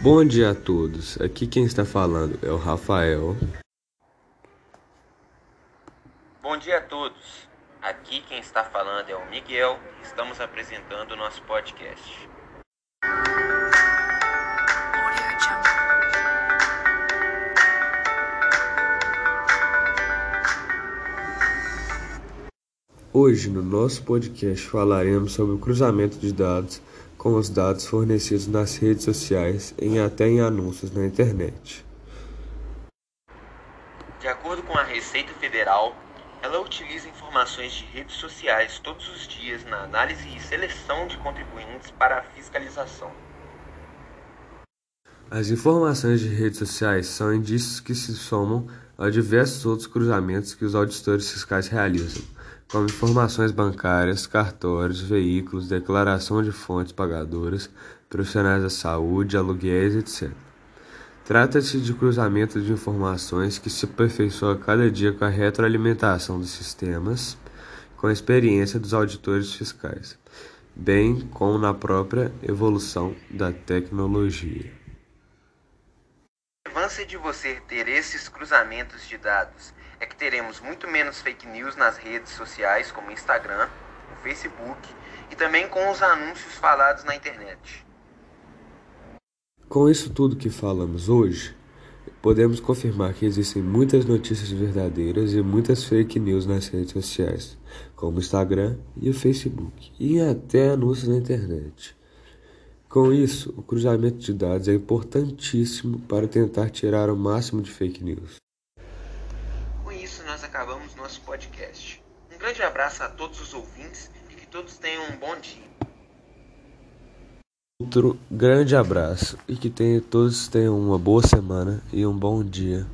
Bom dia a todos. Aqui quem está falando é o Rafael. Bom dia a todos. Aqui quem está falando é o Miguel. Estamos apresentando o nosso podcast. Hoje, no nosso podcast, falaremos sobre o cruzamento de dados com os dados fornecidos nas redes sociais e até em anúncios na internet. De acordo com a Receita Federal, ela utiliza informações de redes sociais todos os dias na análise e seleção de contribuintes para a fiscalização. As informações de redes sociais são indícios que se somam a diversos outros cruzamentos que os auditores fiscais realizam, como informações bancárias, cartórios, veículos, declaração de fontes pagadoras, profissionais da saúde, aluguéis, etc. Trata-se de cruzamento de informações que se aperfeiçoa cada dia com a retroalimentação dos sistemas, com a experiência dos auditores fiscais, bem como na própria evolução da tecnologia importância de você ter esses cruzamentos de dados é que teremos muito menos fake news nas redes sociais, como Instagram, Facebook e também com os anúncios falados na internet. Com isso tudo que falamos hoje, podemos confirmar que existem muitas notícias verdadeiras e muitas fake news nas redes sociais, como Instagram e o Facebook, e até anúncios na internet. Com isso, o cruzamento de dados é importantíssimo para tentar tirar o máximo de fake news. Com isso, nós acabamos nosso podcast. Um grande abraço a todos os ouvintes e que todos tenham um bom dia. Outro grande abraço e que todos tenham uma boa semana e um bom dia.